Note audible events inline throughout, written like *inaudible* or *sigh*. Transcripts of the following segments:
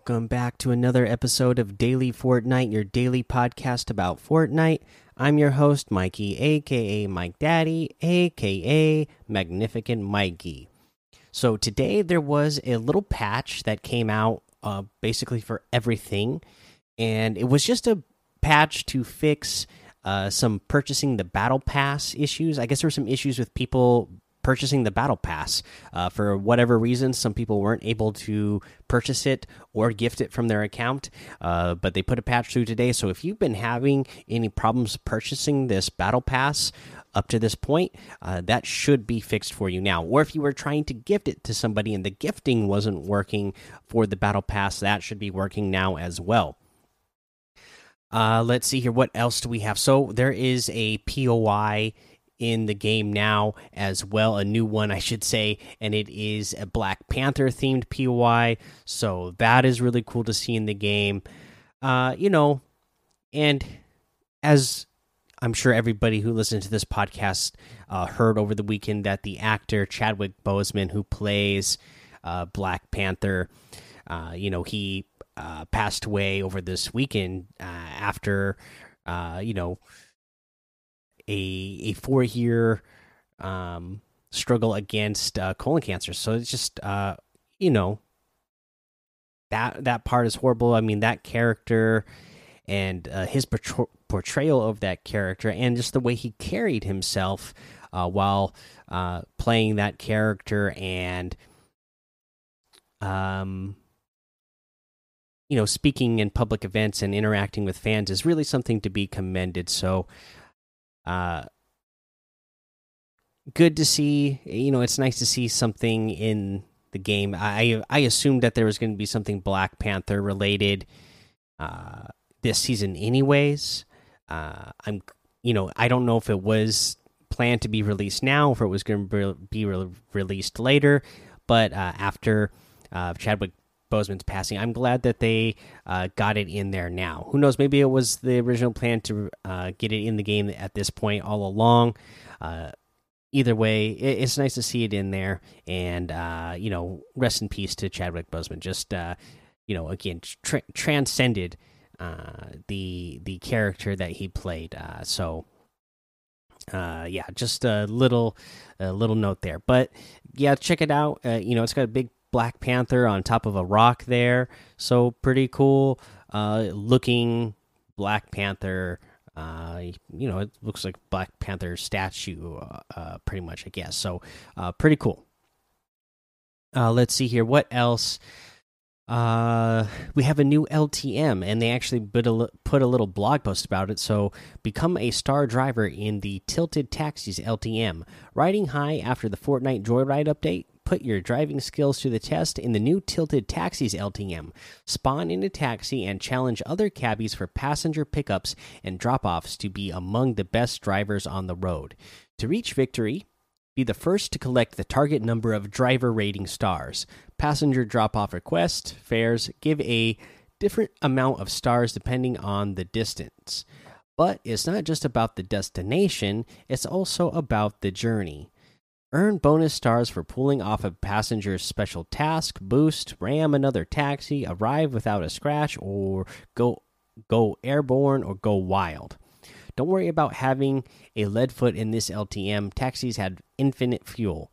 Welcome back to another episode of Daily Fortnite, your daily podcast about Fortnite. I'm your host, Mikey, aka Mike Daddy, aka Magnificent Mikey. So, today there was a little patch that came out uh, basically for everything, and it was just a patch to fix uh, some purchasing the Battle Pass issues. I guess there were some issues with people purchasing the battle pass. Uh, for whatever reason some people weren't able to purchase it or gift it from their account uh, but they put a patch through today. So if you've been having any problems purchasing this battle pass up to this point uh, that should be fixed for you now. Or if you were trying to gift it to somebody and the gifting wasn't working for the battle pass that should be working now as well. Uh, let's see here. What else do we have? So there is a poi in the game now as well. A new one, I should say, and it is a Black Panther themed POI. So that is really cool to see in the game. Uh, you know, and as I'm sure everybody who listened to this podcast uh, heard over the weekend that the actor Chadwick Boseman, who plays uh, Black Panther, uh, you know, he uh, passed away over this weekend uh, after, uh, you know, a a four year um, struggle against uh, colon cancer. So it's just uh, you know that that part is horrible. I mean that character and uh, his portrayal of that character and just the way he carried himself uh, while uh, playing that character and um you know speaking in public events and interacting with fans is really something to be commended so uh, good to see. You know, it's nice to see something in the game. I I assumed that there was going to be something Black Panther related uh, this season, anyways. Uh, I'm, you know, I don't know if it was planned to be released now, if it was going to be re released later. But uh, after uh, Chadwick Boseman's passing. I'm glad that they uh, got it in there now. Who knows? Maybe it was the original plan to uh, get it in the game at this point all along. Uh, either way, it, it's nice to see it in there. And uh, you know, rest in peace to Chadwick Boseman. Just uh, you know, again, tra transcended uh, the the character that he played. so. yeah, just a little, a little note there, but yeah, check it out. you know, it's got a big Black Panther on top of a rock there. So pretty cool uh, looking Black Panther. Uh, you know, it looks like Black Panther statue, uh, uh pretty much, I guess. So, uh, pretty cool. Uh, let's see here. What else? Uh, we have a new LTM, and they actually put a, put a little blog post about it. So, become a star driver in the Tilted Taxis LTM. Riding high after the Fortnite Joyride update, put your driving skills to the test in the new Tilted Taxis LTM. Spawn in a taxi and challenge other cabbies for passenger pickups and drop offs to be among the best drivers on the road. To reach victory, be the first to collect the target number of driver rating stars. Passenger drop off request fares give a different amount of stars depending on the distance. But it's not just about the destination, it's also about the journey. Earn bonus stars for pulling off a passenger's special task, boost, ram another taxi, arrive without a scratch, or go go airborne or go wild. Don't worry about having a lead foot in this LTM. Taxis had infinite fuel.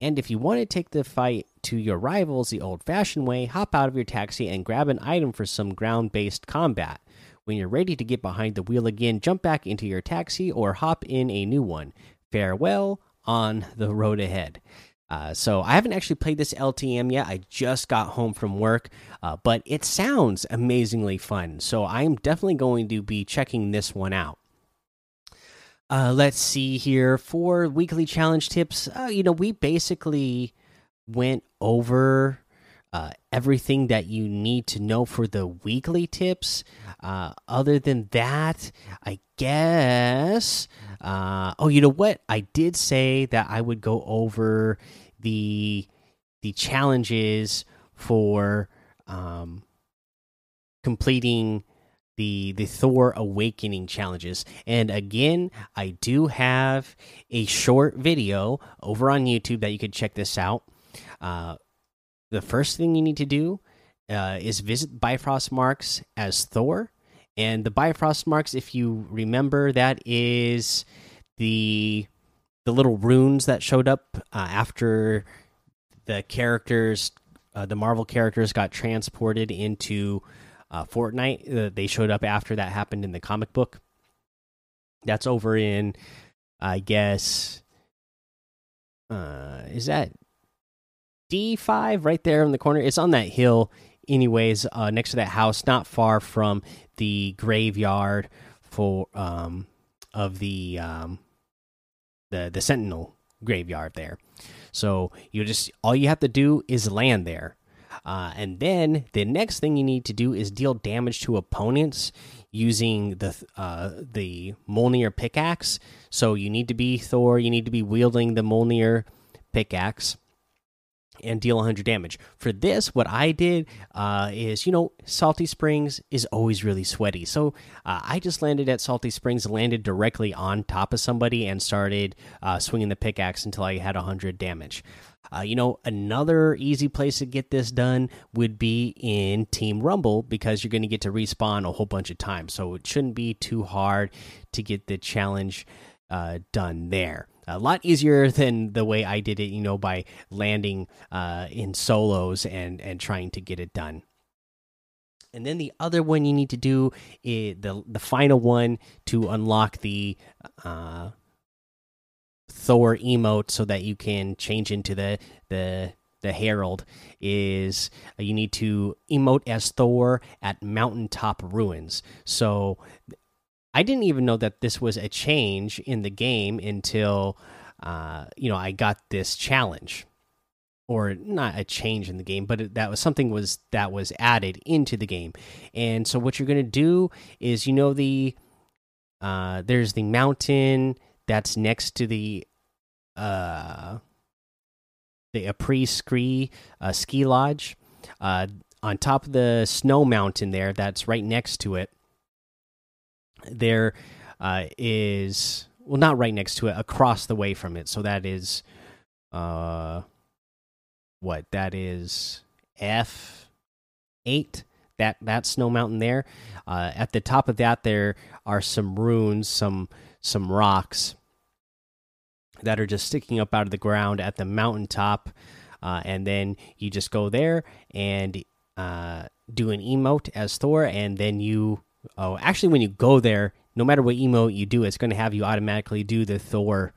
And if you want to take the fight to your rivals the old fashioned way, hop out of your taxi and grab an item for some ground based combat. When you're ready to get behind the wheel again, jump back into your taxi or hop in a new one. Farewell, on the road ahead. Uh, so I haven't actually played this LTM yet. I just got home from work, uh, but it sounds amazingly fun. So I'm definitely going to be checking this one out. Uh, let's see here for weekly challenge tips. Uh, you know, we basically went over uh, everything that you need to know for the weekly tips. Uh, other than that, I guess. Uh, oh, you know what? I did say that I would go over the the challenges for um, completing the the Thor Awakening challenges. And again, I do have a short video over on YouTube that you could check this out. Uh, the first thing you need to do uh, is visit Bifrost marks as Thor, and the Bifrost marks, if you remember, that is the the little runes that showed up uh, after the characters, uh, the Marvel characters, got transported into uh, Fortnite. Uh, they showed up after that happened in the comic book. That's over in, I guess. Uh, is that D five right there in the corner? It's on that hill, anyways. Uh, next to that house, not far from the graveyard for um of the um the the Sentinel graveyard there. So you just all you have to do is land there. Uh, and then the next thing you need to do is deal damage to opponents using the uh, the Mjolnir pickaxe. So you need to be Thor. You need to be wielding the Mjolnir pickaxe and deal 100 damage. For this, what I did uh, is, you know, Salty Springs is always really sweaty. So uh, I just landed at Salty Springs, landed directly on top of somebody, and started uh, swinging the pickaxe until I had 100 damage. Uh, you know, another easy place to get this done would be in Team Rumble because you're going to get to respawn a whole bunch of times. So it shouldn't be too hard to get the challenge uh, done there a lot easier *laughs* than the way I did it, you know, by landing uh, in solos and and trying to get it done. And then the other one you need to do is the the final one to unlock the uh, Thor emote so that you can change into the the the Herald is uh, you need to emote as Thor at Mountaintop Ruins. So I didn't even know that this was a change in the game until uh, you know I got this challenge, or not a change in the game, but that was something was that was added into the game. And so what you're gonna do is you know the uh, there's the mountain that's next to the uh the Après Ski uh, ski lodge. Uh, on top of the snow mountain there, that's right next to it there uh, is well, not right next to it, across the way from it. So that is, uh, what that is F eight. That that snow mountain there. Uh, at the top of that, there are some runes, some some rocks that are just sticking up out of the ground at the mountaintop. Uh, and then you just go there and uh, do an emote as Thor, and then you Oh, actually, when you go there, no matter what emote you do, it's going to have you automatically do the Thor,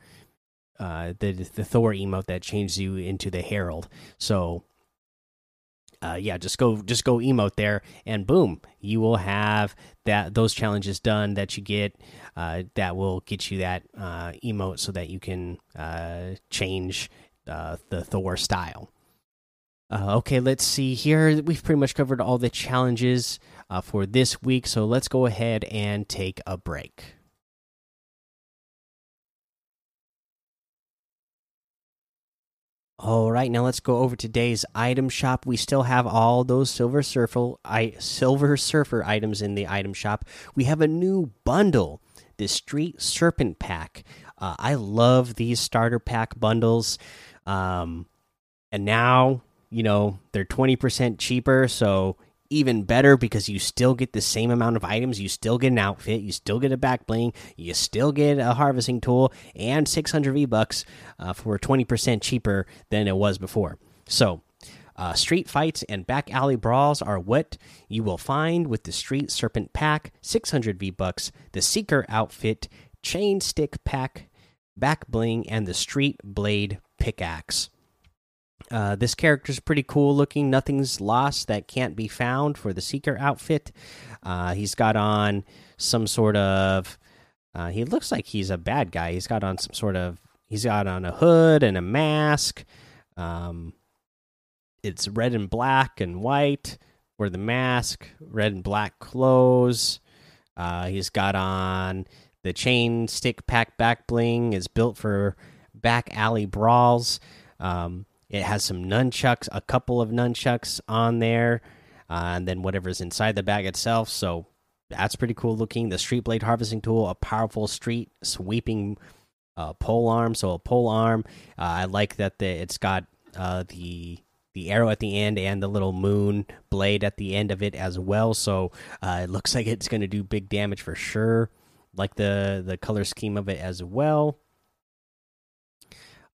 uh, the the Thor emote that changes you into the Herald. So, uh, yeah, just go just go emote there, and boom, you will have that those challenges done that you get. Uh, that will get you that uh, emote so that you can uh, change uh, the Thor style. Uh, okay, let's see here. We've pretty much covered all the challenges uh, for this week. So let's go ahead and take a break. All right, now let's go over today's item shop. We still have all those Silver Surfer, I, Silver Surfer items in the item shop. We have a new bundle, the Street Serpent Pack. Uh, I love these starter pack bundles. Um, and now, you know, they're 20% cheaper. So even better because you still get the same amount of items. You still get an outfit. You still get a back bling. You still get a harvesting tool and 600 V bucks uh, for 20% cheaper than it was before. So, uh, street fights and back alley brawls are what you will find with the Street Serpent Pack, 600 V bucks, the Seeker outfit, Chain Stick Pack, back bling, and the Street Blade pickaxe. Uh, this character is pretty cool looking. Nothing's lost that can't be found for the Seeker outfit. Uh, he's got on some sort of. Uh, he looks like he's a bad guy. He's got on some sort of. He's got on a hood and a mask. Um, it's red and black and white for the mask. Red and black clothes. Uh, he's got on the chain stick pack back bling. Is built for back alley brawls. Um, it has some nunchucks, a couple of nunchucks on there, uh, and then whatever's inside the bag itself. So that's pretty cool looking. The Street Blade harvesting tool, a powerful street sweeping uh, pole arm. So a pole arm. Uh, I like that the, it's got uh, the the arrow at the end and the little moon blade at the end of it as well. So uh, it looks like it's going to do big damage for sure. Like the the color scheme of it as well.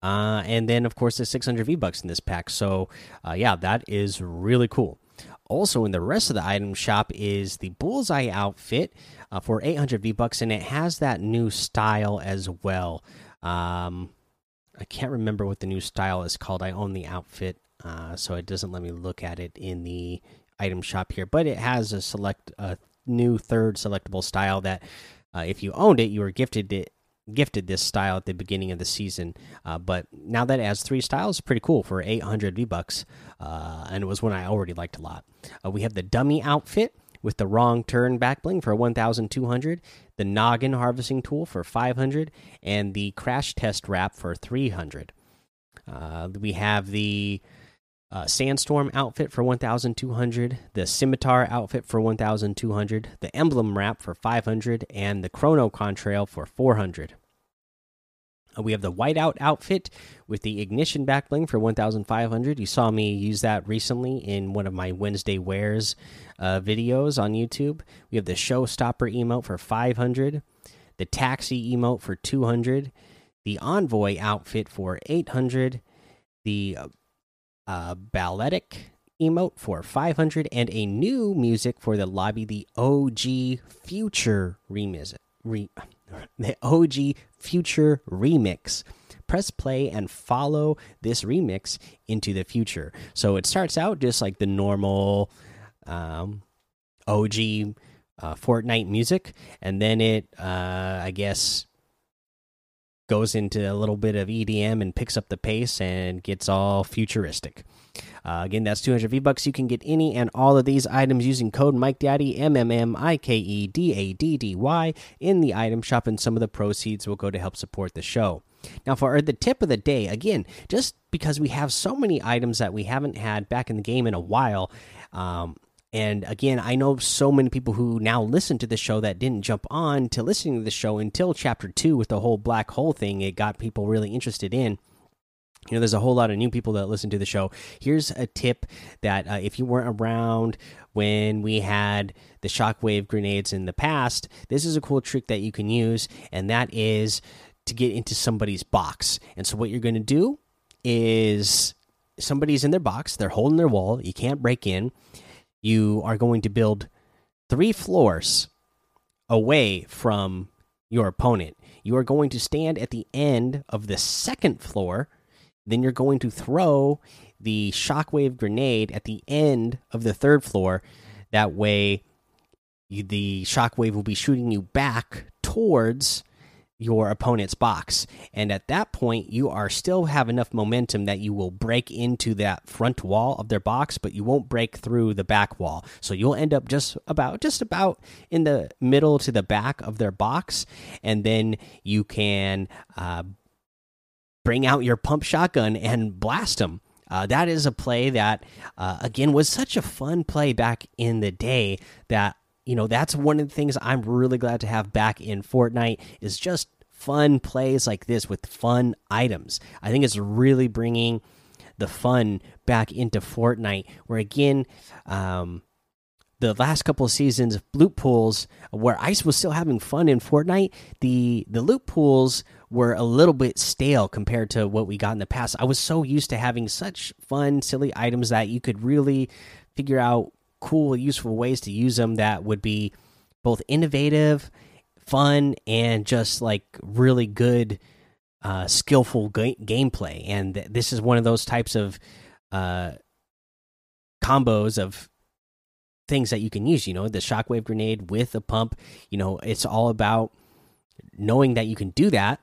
Uh, and then of course the 600 V bucks in this pack. So uh, yeah, that is really cool. Also in the rest of the item shop is the bullseye outfit uh, for 800 V bucks, and it has that new style as well. Um, I can't remember what the new style is called. I own the outfit, uh, so it doesn't let me look at it in the item shop here. But it has a select a new third selectable style that, uh, if you owned it, you were gifted it gifted this style at the beginning of the season. Uh, but now that it has three styles, pretty cool for 800 V bucks, uh, and it was one I already liked a lot. Uh, we have the dummy outfit with the wrong turn back bling for 1200 the noggin harvesting tool for 500 and the crash test wrap for 300 uh, we have the uh, sandstorm outfit for 1200 the scimitar outfit for 1200 the emblem wrap for 500 and the chrono contrail for 400 uh, we have the whiteout outfit with the ignition back bling for 1500 you saw me use that recently in one of my wednesday wears uh, videos on youtube. We have the showstopper emote for 500 the taxi emote for 200 the envoy outfit for 800 the uh, balletic emote for 500 and a new music for the lobby the og future remix re *laughs* the OG Future Remix. Press play and follow this remix into the future. So it starts out just like the normal um, OG uh, Fortnite music, and then it, uh, I guess, goes into a little bit of EDM and picks up the pace and gets all futuristic. Uh, again, that's 200 V bucks. You can get any and all of these items using code Mike Daddy M M M I K E D A D D Y in the item shop, and some of the proceeds will go to help support the show. Now, for the tip of the day, again, just because we have so many items that we haven't had back in the game in a while, um, and again, I know so many people who now listen to the show that didn't jump on to listening to the show until chapter two with the whole black hole thing. It got people really interested in. You know there's a whole lot of new people that listen to the show. Here's a tip that uh, if you weren't around when we had the shockwave grenades in the past this is a cool trick that you can use and that is to get into somebody's box. And so what you're going to do is somebody's in their box they're holding their wall you can't break in you are going to build three floors away from your opponent you are going to stand at the end of the second floor then you're going to throw the shockwave grenade at the end of the third floor. That way, you, the shockwave will be shooting you back towards your opponent's box. And at that point, you are still have enough momentum that you will break into that front wall of their box, but you won't break through the back wall. So you'll end up just about just about in the middle to the back of their box, and then you can uh, bring out your pump shotgun and blast them. Uh, that is a play that, uh, again, was such a fun play back in the day. That you know, that's one of the things I'm really glad to have back in Fortnite is just fun plays like this with fun items. I think it's really bringing the fun back into Fortnite. Where again, um, the last couple of seasons of loot pools, where Ice was still having fun in Fortnite, the the loot pools were a little bit stale compared to what we got in the past. I was so used to having such fun, silly items that you could really figure out cool, useful ways to use them that would be both innovative, fun, and just like really good, uh, skillful ga gameplay. And th this is one of those types of uh, combos of things that you can use. You know, the shockwave grenade with a pump. You know, it's all about knowing that you can do that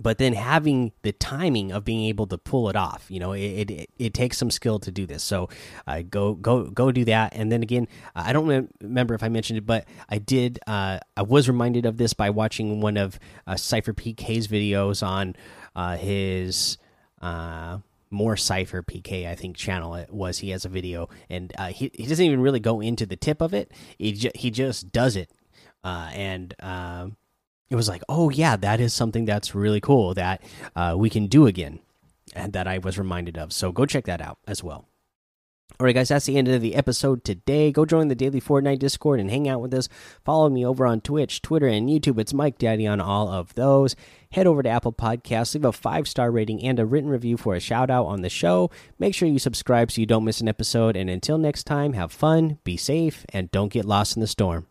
but then having the timing of being able to pull it off you know it it, it takes some skill to do this. So uh, go go go do that. And then again i don't remember if i mentioned it but i did uh, i was reminded of this by watching one of uh, SypherPK's videos on uh, his uh, more SypherPK i think channel it was. He has a video and uh, he, he doesn't even really go into the tip of it. He, ju he just does it. And it was like, oh yeah, that is something that's really cool that uh, we can do again. and that I was reminded of. So go check that out as well. All right, guys, that's the end of the episode today. Go join the Daily Fortnite Discord and hang out with us. Follow me over on Twitch, Twitter, and YouTube. It's Mike Daddy on all of those. Head over to Apple Podcasts, leave a five star rating and a written review for a shout out on the show. Make sure you subscribe so you don't miss an episode. And until next time, have fun, be safe, and don't get lost in the storm.